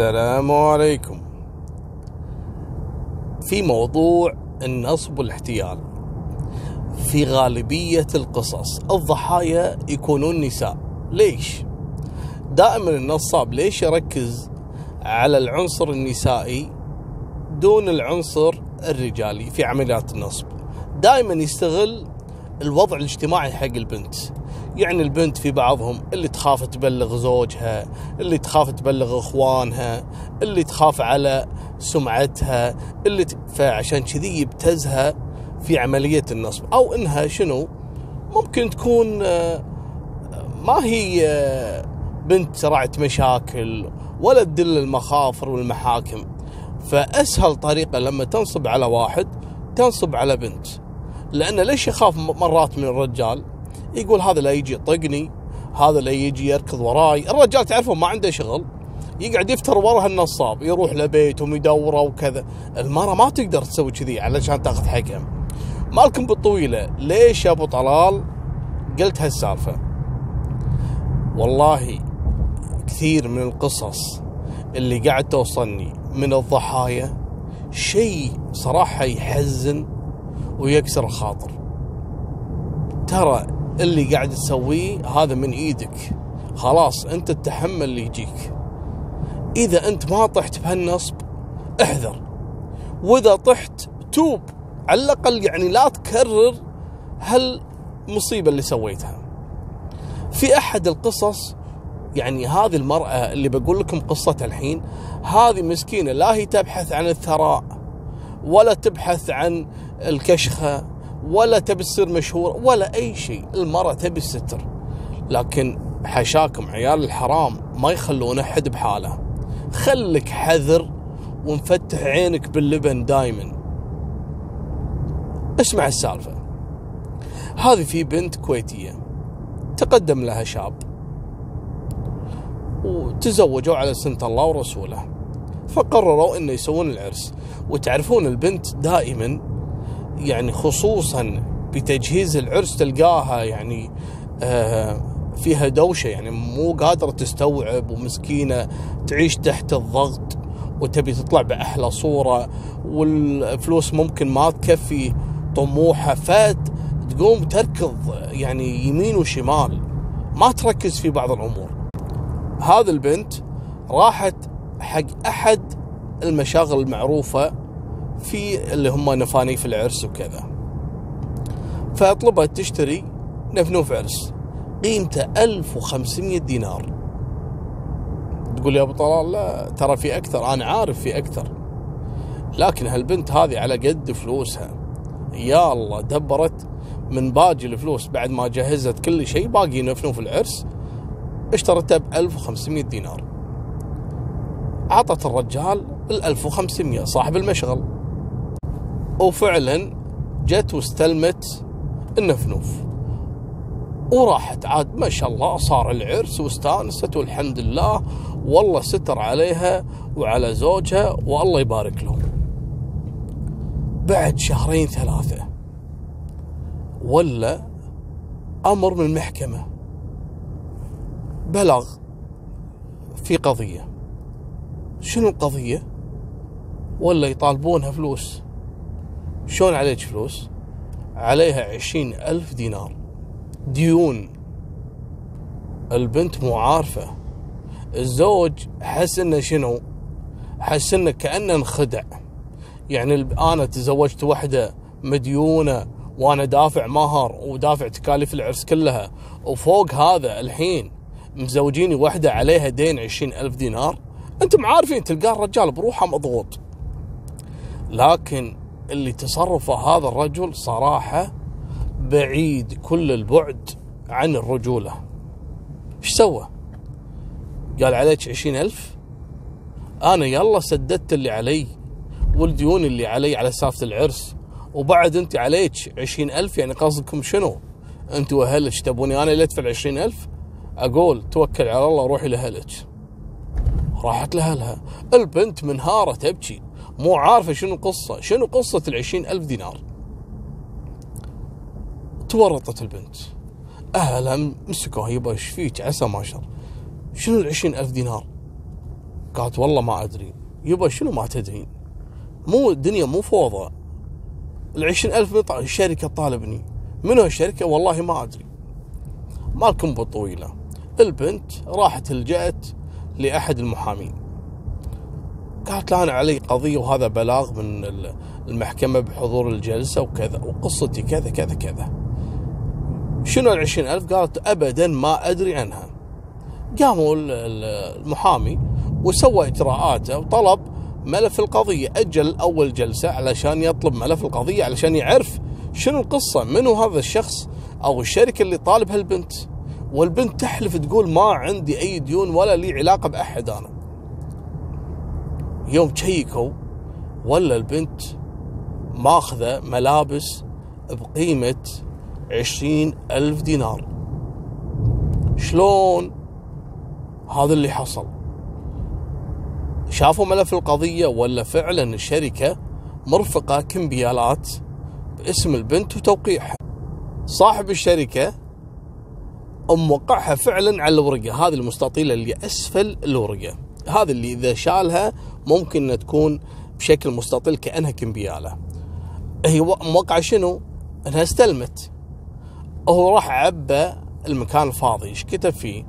السلام عليكم. في موضوع النصب والاحتيال. في غالبية القصص الضحايا يكونون نساء. ليش؟ دائما النصاب ليش يركز على العنصر النسائي دون العنصر الرجالي في عمليات النصب؟ دائما يستغل الوضع الاجتماعي حق البنت. يعني البنت في بعضهم اللي تخاف تبلغ زوجها اللي تخاف تبلغ إخوانها اللي تخاف على سمعتها اللي ت... فعشان كذي يبتزها في عملية النصب. أو إنها شنو؟ ممكن تكون آه، ما هي آه، بنت رعت مشاكل ولا تدل المخافر والمحاكم. فأسهل طريقة لما تنصب على واحد تنصب على بنت. لأنه ليش يخاف مرات من الرجال؟ يقول هذا لا يجي يطقني هذا لا يجي يركض وراي. الرجال تعرفون ما عنده شغل يقعد يفتر ورا النصاب يروح لبيتهم يدوره وكذا. المرأة ما تقدر تسوي كذي علشان تاخذ حقها مالكم بالطويلة ليش يا أبو طلال قلت هالسالفة؟ والله كثير من القصص اللي قاعد توصلني من الضحايا شيء صراحة يحزن ويكسر الخاطر. ترى اللي قاعد تسويه هذا من إيدك. خلاص أنت تتحمل اللي يجيك. إذا أنت ما طحت بهالنصب احذر. وإذا طحت توب. على الأقل يعني لا تكرر هالمصيبة اللي سويتها. في أحد القصص يعني هذه المرأة اللي بقول لكم قصتها الحين هذه مسكينة لا هي تبحث عن الثراء ولا تبحث عن الكشخة. ولا تبي تصير مشهورة ولا أي شيء. المرأة تبي الستر لكن حشاكم عيال الحرام ما يخلون أحد بحاله. خلك حذر ومفتح عينك باللبن دايما. اسمع السالفة. هذه في بنت كويتية. تقدم لها شاب. وتزوجوا على سنة الله ورسوله. فقرروا إنه يسوون العرس. وتعرفون البنت دائما يعني خصوصا بتجهيز العرس تلقاها يعني آه فيها دوشة يعني مو قادرة تستوعب ومسكينة تعيش تحت الضغط وتبي تطلع بأحلى صورة والفلوس ممكن ما تكفي طموحها فتقوم تركض يعني يمين وشمال ما تركز في بعض الأمور. هذه البنت راحت حق أحد المشاغل المعروفة في اللي هم نفانيف العرس وكذا. فطلبت تشتري نفنوف عرس. قيمته 1500 دينار. تقول يا أبو طلال لا ترى في أكثر. أنا عارف في أكثر. لكن هالبنت هذه على قد فلوسها. يا الله دبرت من باقي الفلوس. بعد ما جهزت كل شيء باقي نفنوف العرس. اشترته ب 1500 دينار. عطت الرجال ال 1500 صاحب المشغل. وفعلا جت واستلمت النفنوف. وراحت عاد ما شاء الله صار العرس واستانست والحمد لله. والله ستر عليها وعلى زوجها والله يبارك لهم. بعد شهرين ثلاثة ولا أمر من المحكمة. بلغ في قضية. شنو القضية؟ ولا يطالبونها فلوس. شلون عليك فلوس؟ عليها عشرين ألف دينار. ديون. البنت مو عارفة. الزوج حس إنه شنو؟ حس إنه كأنه انخدع. يعني أنا تزوجت واحدة مديونة وأنا دافع مهر ودافع تكاليف العرس كلها وفوق هذا الحين مزوجيني واحدة عليها دين عشرين ألف دينار؟ أنتم عارفين تلقاه الرجال بروحه مضغوط. لكن اللي تصرفه هذا الرجل صراحة بعيد كل البعد عن الرجولة. إيش سوى؟ قال عليك عشرين ألف؟ أنا يلا سددت اللي علي والديون اللي علي على سالفة العرس وبعد أنت عليك عشرين ألف يعني قصدكم شنو؟ أنت وأهلك تبوني أنا اللي أدفع عشرين ألف؟ أقول توكل على الله روحي لأهلك. راحت لأهلها. البنت منهارة تبكي. مو عارفة شنو القصة شنو قصة العشرين ألف دينار؟ تورطت البنت. أهلها مسكوها يبا إيش فيك؟ عسى ما شر. شنو العشرين ألف دينار؟ قالت والله ما أدري. يبا شنو ما تدرين مو الدنيا مو فوضى. العشرين ألف الشركة طالبني. منو الشركة؟ والله ما أدري. مالكم بالطويلة البنت راحت لجأت لأحد المحامين. قالت له أنا علي قضية وهذا بلاغ من المحكمة بحضور الجلسة وكذا وقصتي كذا كذا كذا. شنو العشرين ألف؟ قالت أبدا ما أدري عنها. قاموا المحامي وسوى إجراءاته وطلب ملف القضية. أجل أول جلسة علشان يطلب ملف القضية علشان يعرف شنو القصة منو هذا الشخص أو الشركة اللي طالب هالبنت والبنت تحلف تقول ما عندي أي ديون ولا لي علاقة بأحد أنا. يوم تشيكوا ولا البنت ماخذة ملابس بقيمة عشرين ألف دينار. شلون هذا اللي حصل؟ شافوا ملف القضية ولا فعلا الشركة مرفقة كمبيالات باسم البنت وتوقيعها. صاحب الشركة موقعها فعلا على الورقة هذه المستطيلة اللي أسفل الورقة. هذه اللي إذا شالها ممكن تكون بشكل مستطيل كأنها كمبيالة. هي موقعة شنو؟ أنها استلمت. هو راح عبى المكان الفاضي. إيش كتب فيه؟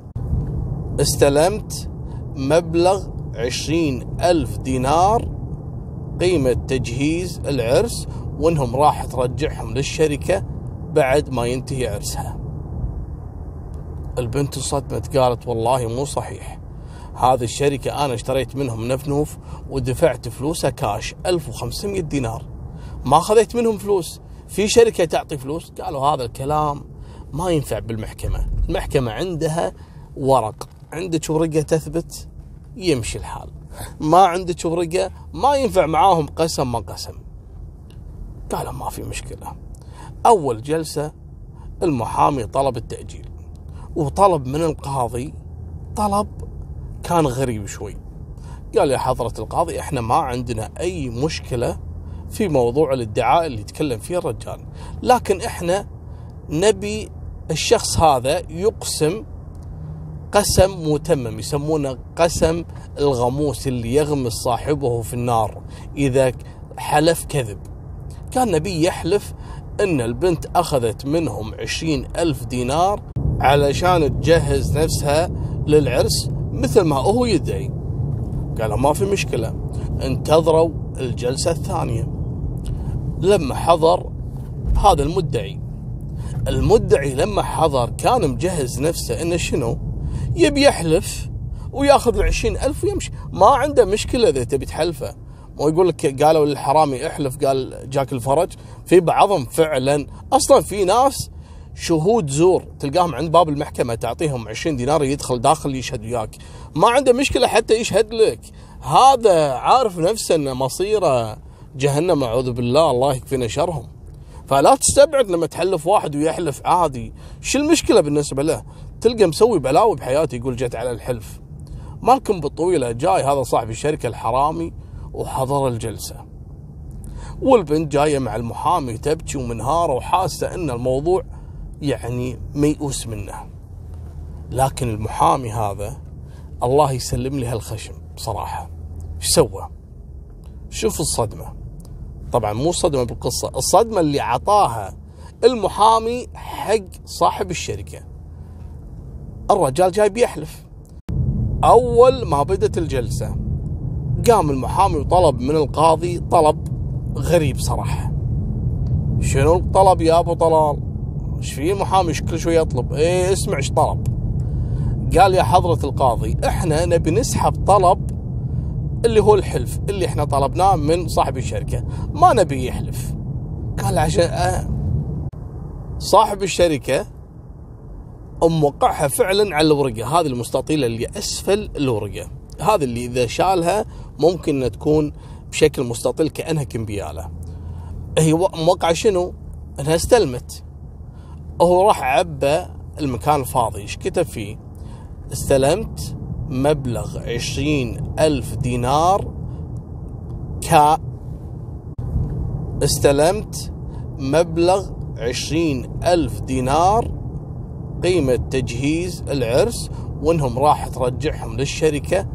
استلمت مبلغ عشرين ألف دينار قيمة تجهيز العرس وإنهم راح ترجعهم للشركة بعد ما ينتهي عرسها. البنت انصدمت قالت والله مو صحيح. هذه الشركة أنا اشتريت منهم نفنوف ودفعت فلوسها كاش 1500 دينار. ما خذيت منهم فلوس. في شركة تعطي فلوس. قالوا هذا الكلام ما ينفع بالمحكمة. المحكمة عندها ورق. عندك ورقة تثبت؟ يمشي الحال. ما عندك ورقة؟ ما ينفع معاهم قسم ما قسم. قالوا ما في مشكلة. أول جلسة المحامي طلب التأجيل. وطلب من القاضي طلب كان غريب شوي. قال يا حضرة القاضي إحنا ما عندنا أي مشكلة في موضوع الادعاء اللي يتكلم فيه الرجال. لكن إحنا نبي الشخص هذا يقسم قسم متمم يسمونه قسم الغموس اللي يغمس صاحبه في النار إذا حلف كذب. كان نبي يحلف أن البنت أخذت منهم عشرين ألف دينار علشان تجهز نفسها للعرس مثل ما هو يدعي. قالوا ما في مشكلة. انتظروا الجلسة الثانية. لما حضر هذا المدعي. المدعي لما حضر كان مجهز نفسه إنه شنو؟ يبي يحلف ويأخذ العشرين ألف ويمشي. ما عنده مشكلة إذا تبي تحلفه. مو يقول لك قالوا للحرامي احلف قال جاك الفرج. في بعضهم فعلا. أصلا في ناس شهود زور تلقاهم عند باب المحكمة تعطيهم 20 دينار يدخل داخل يشهد وياك. ما عنده مشكلة حتى يشهد لك. هذا عارف نفسه أن مصيره جهنم أعوذ بالله الله يكفينا شرهم. فلا تستبعد لما تحلف واحد ويحلف عادي. شو المشكلة بالنسبة له؟ تلقى مسوي بلاوي بحياته يقول جت على الحلف. مالكم بالطويلة جاي هذا صاحب الشركة الحرامي وحضر الجلسة. والبنت جاية مع المحامي تبكي ومنهارة وحاسة إن الموضوع يعني ميؤوس منه. لكن المحامي هذا الله يسلم لي هالخشم بصراحة إيش سوى؟ شوف الصدمة. طبعا مو صدمة بالقصة الصدمة اللي عطاها المحامي حق صاحب الشركة. الرجال جاي بيحلف. أول ما بدت الجلسة قام المحامي وطلب من القاضي طلب غريب صراحة. شنو الطلب يا أبو طلال؟ إيش في المحامي كل شوي يطلب. إيه اسمع إيش طلب. قال يا حضرة القاضي إحنا نبي نسحب طلب اللي هو الحلف اللي إحنا طلبناه من صاحب الشركة. ما نبي يحلف. قال عشان آه صاحب الشركة موقعها فعلا على الورقة. هذه المستطيلة اللي أسفل الورقة. هذه اللي إذا شالها ممكن تكون بشكل مستطيل كأنها كمبيالة. هي موقعة شنو؟ أنها استلمت. هو راح عبى المكان الفاضي. إيش كتب فيه؟ استلمت مبلغ عشرين ألف دينار ك استلمت مبلغ عشرين ألف دينار قيمة تجهيز العرس وإنهم راح ترجعهم للشركة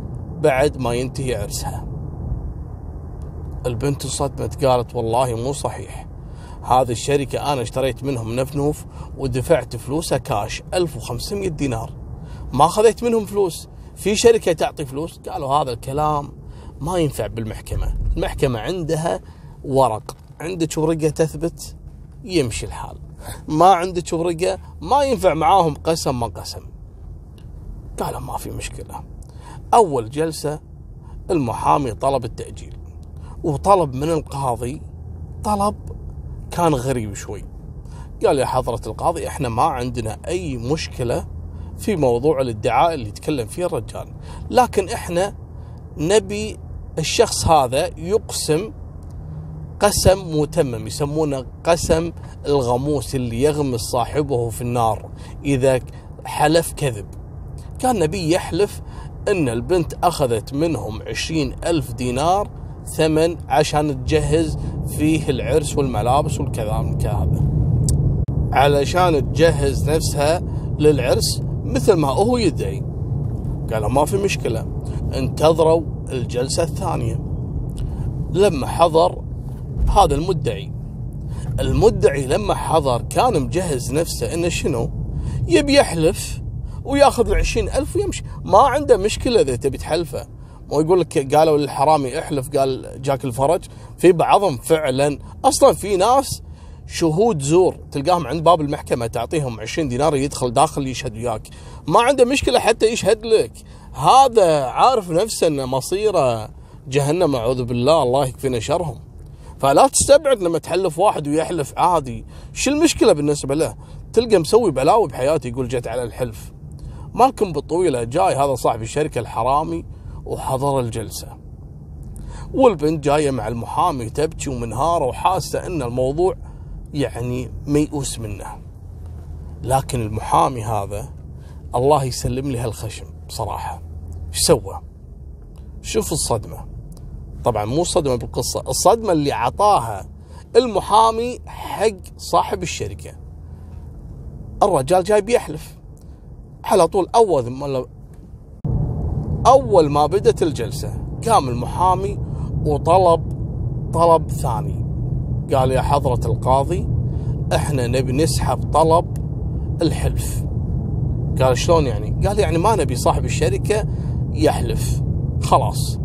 بعد ما ينتهي عرسها. البنت انصدمت قالت والله مو صحيح. هذه الشركة أنا اشتريت منهم نفنوف ودفعت فلوسها كاش 1500 دينار. ما خذيت منهم فلوس. في شركة تعطي فلوس. قالوا هذا الكلام ما ينفع بالمحكمة. المحكمة عندها ورق. عندك ورقة تثبت؟ يمشي الحال. ما عندك ورقة؟ ما ينفع معاهم قسم ما قسم. قالوا ما في مشكلة. أول جلسة المحامي طلب التأجيل. وطلب من القاضي طلب كان غريب شوي. قال يا حضرة القاضي إحنا ما عندنا أي مشكلة في موضوع الادعاء اللي يتكلم فيه الرجال. لكن إحنا نبي الشخص هذا يقسم قسم متمم يسمونه قسم الغموس اللي يغمس صاحبه في النار إذا حلف كذب. كان نبي يحلف أن البنت أخذت منهم عشرين ألف دينار ثمن عشان تجهز فيه العرس والملابس والكلام كهذا علشان تجهز نفسها للعرس مثل ما هو يدعي. قالوا ما في مشكلة انتظروا الجلسة الثانية. لما حضر هذا المدعي. المدعي لما حضر كان مجهز نفسه إنه شنو؟ يبي يحلف ويأخذ العشرين ألف ويمشي. ما عنده مشكلة إذا تبي تحلفه. مو يقول لك قالوا للحرامي احلف قال جاك الفرج. في بعضهم فعلا أصلا في ناس شهود زور تلقاهم عند باب المحكمة تعطيهم 20 دينار يدخل داخل يشهد وياك. ما عنده مشكلة حتى يشهد لك. هذا عارف نفسه انه مصيره جهنم أعوذ بالله الله يكفينا شرهم. فلا تستبعد لما تحلف واحد ويحلف عادي. شو المشكلة بالنسبة له؟ تلقى مسوي بلاوي بحياته يقول جت على الحلف. مالكم بالطويلة جاي هذا صاحب الشركة الحرامي وحضر الجلسة. والبنت جاية مع المحامي تبكي ومنهارة وحاسة أن الموضوع يعني ميؤوس منه. لكن المحامي هذا الله يسلم لي هالخشم بصراحة إيش سوى؟ شوف الصدمة. طبعا مو صدمة بالقصة الصدمة اللي عطاها المحامي حق صاحب الشركة. الرجال جاي بيحلف. على طول أول أول ما بدت الجلسة قام المحامي وطلب طلب ثاني. قال يا حضرة القاضي إحنا نبي نسحب طلب الحلف. قال شلون يعني؟ قال يعني ما نبي صاحب الشركة يحلف. خلاص.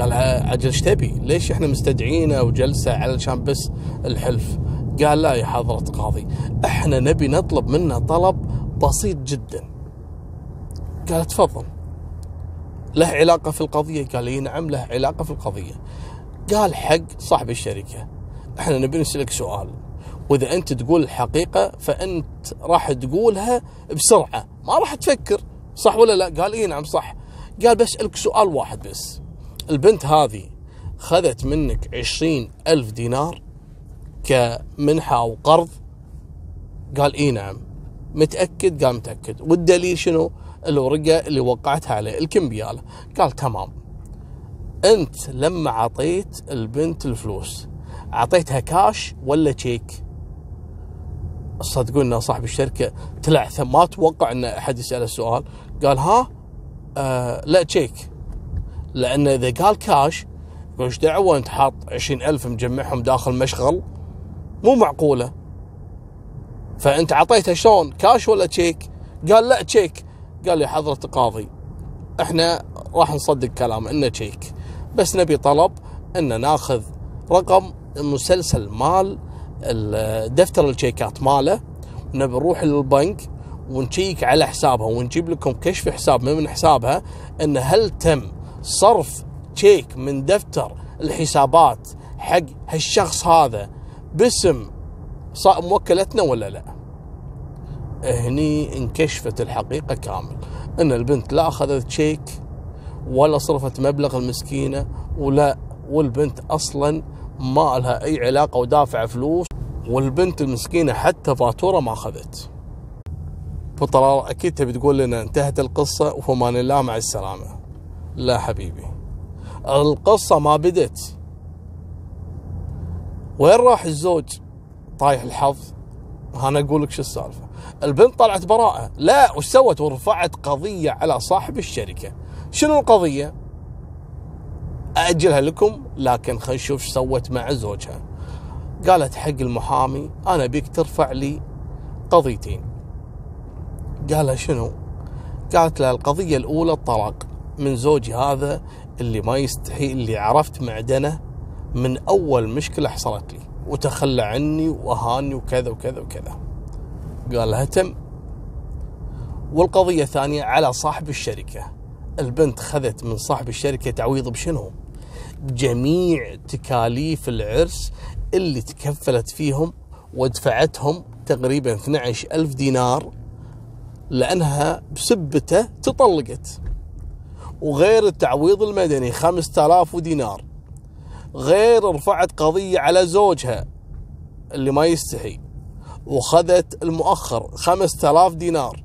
قال عجل إيش تبي؟ ليش إحنا مستدعينه وجلسة علشان بس الحلف؟ قال لا يا حضرة القاضي إحنا نبي نطلب منه طلب بسيط جدا. قال تفضل. له علاقة في القضية؟ قال لي نعم له علاقة في القضية. قال حق صاحب الشركة. إحنا نبي نسألك سؤال. وإذا أنت تقول الحقيقة فأنت راح تقولها بسرعة. ما راح تفكر صح ولا لا؟ قال إي نعم صح. قال بسألك سؤال واحد بس. البنت هذه خذت منك عشرين ألف دينار كمنحة أو قرض؟ قال إي نعم. متأكد؟ قال متأكد. والدليل شنو؟ الورقة اللي وقعتها عليه الكمبيالة. قال تمام. أنت لما عطيت البنت الفلوس عطيتها كاش ولا تشيك صدقونا صاحب الشركة تلعثم ما توقع إن أحد يسأله السؤال. قال ها؟ آه لا تشيك لأن إذا قال كاش إيش دعوة؟ أنت حاط عشرين ألف مجمعهم داخل مشغل. مو معقولة. فأنت عطيتها شلون؟ كاش ولا تشيك قال لا تشيك قال لي حضرة القاضي إحنا راح نصدق كلامه إنه تشيك بس نبي طلب ان ناخذ رقم مسلسل مال دفتر الشيكات ماله ونبي نروح للبنك ونشيك على حسابها ونجيب لكم كشف حساب من حسابها إن هل تم صرف تشيك من دفتر الحسابات حق هالشخص هذا باسم موكلتنا ولا لا؟ هني انكشفت الحقيقة كامل. إن البنت لا أخذت شيك ولا صرفت مبلغ المسكينة ولا والبنت أصلا ما لها أي علاقة ودافع فلوس والبنت المسكينة حتى فاتورة ما أخذت. فطلال أكيد تبي تقول لنا انتهت القصة وفمان الله مع السلامة. لا حبيبي. القصة ما بدت. وين راح الزوج؟ طايح الحظ. أنا أقول لك شو السالفة. البنت طلعت براءة. لا وش سوت؟ ورفعت قضية على صاحب الشركة. شنو القضية؟ أجلها لكم لكن خلينا نشوف إيش سوت مع زوجها. قالت حق المحامي أنا بيك ترفع لي قضيتين. قال شنو؟ قالت له القضية الأولى الطلاق من زوجي هذا اللي ما يستحي اللي عرفت معدنه من أول مشكلة حصلت لي. وتخلى عني وأهاني وكذا وكذا وكذا. قال لها تم والقضية الثانية على صاحب الشركة. البنت خذت من صاحب الشركة تعويض بشنو؟ جميع تكاليف العرس اللي تكفلت فيهم ودفعتهم تقريبا 12 ألف دينار لأنها بسبته تطلقت. وغير التعويض المدني 5000 دينار. غير رفعت قضية على زوجها اللي ما يستحي وخذت المؤخر 5000 دينار.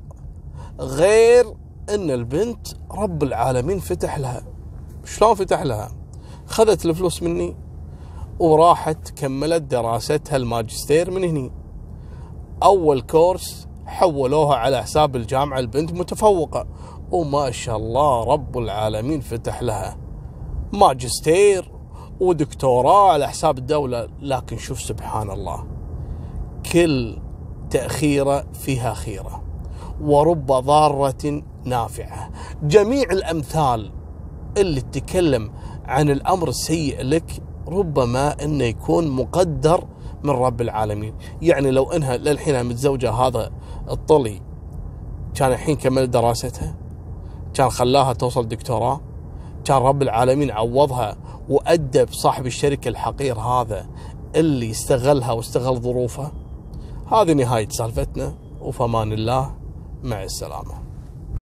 غير إن البنت رب العالمين فتح لها. شلون فتح لها؟ خذت الفلوس مني وراحت كملت دراستها الماجستير من هني. أول كورس حولوها على حساب الجامعة البنت متفوقة. وما شاء الله رب العالمين فتح لها ماجستير ودكتوراه على حساب الدولة لكن شوف سبحان الله كل تأخيرة فيها خيرة ورب ضارة نافعة. جميع الأمثال اللي تتكلم عن الأمر السيء لك ربما أنه يكون مقدر من رب العالمين. يعني لو أنها للحين متزوجة هذا الطلي كان الحين كمل دراستها كان خلاها توصل دكتوراه كان رب العالمين عوضها وأدب صاحب الشركة الحقير هذا اللي استغلها واستغل ظروفها هذه نهاية سالفتنا وفمان الله مع السلامة.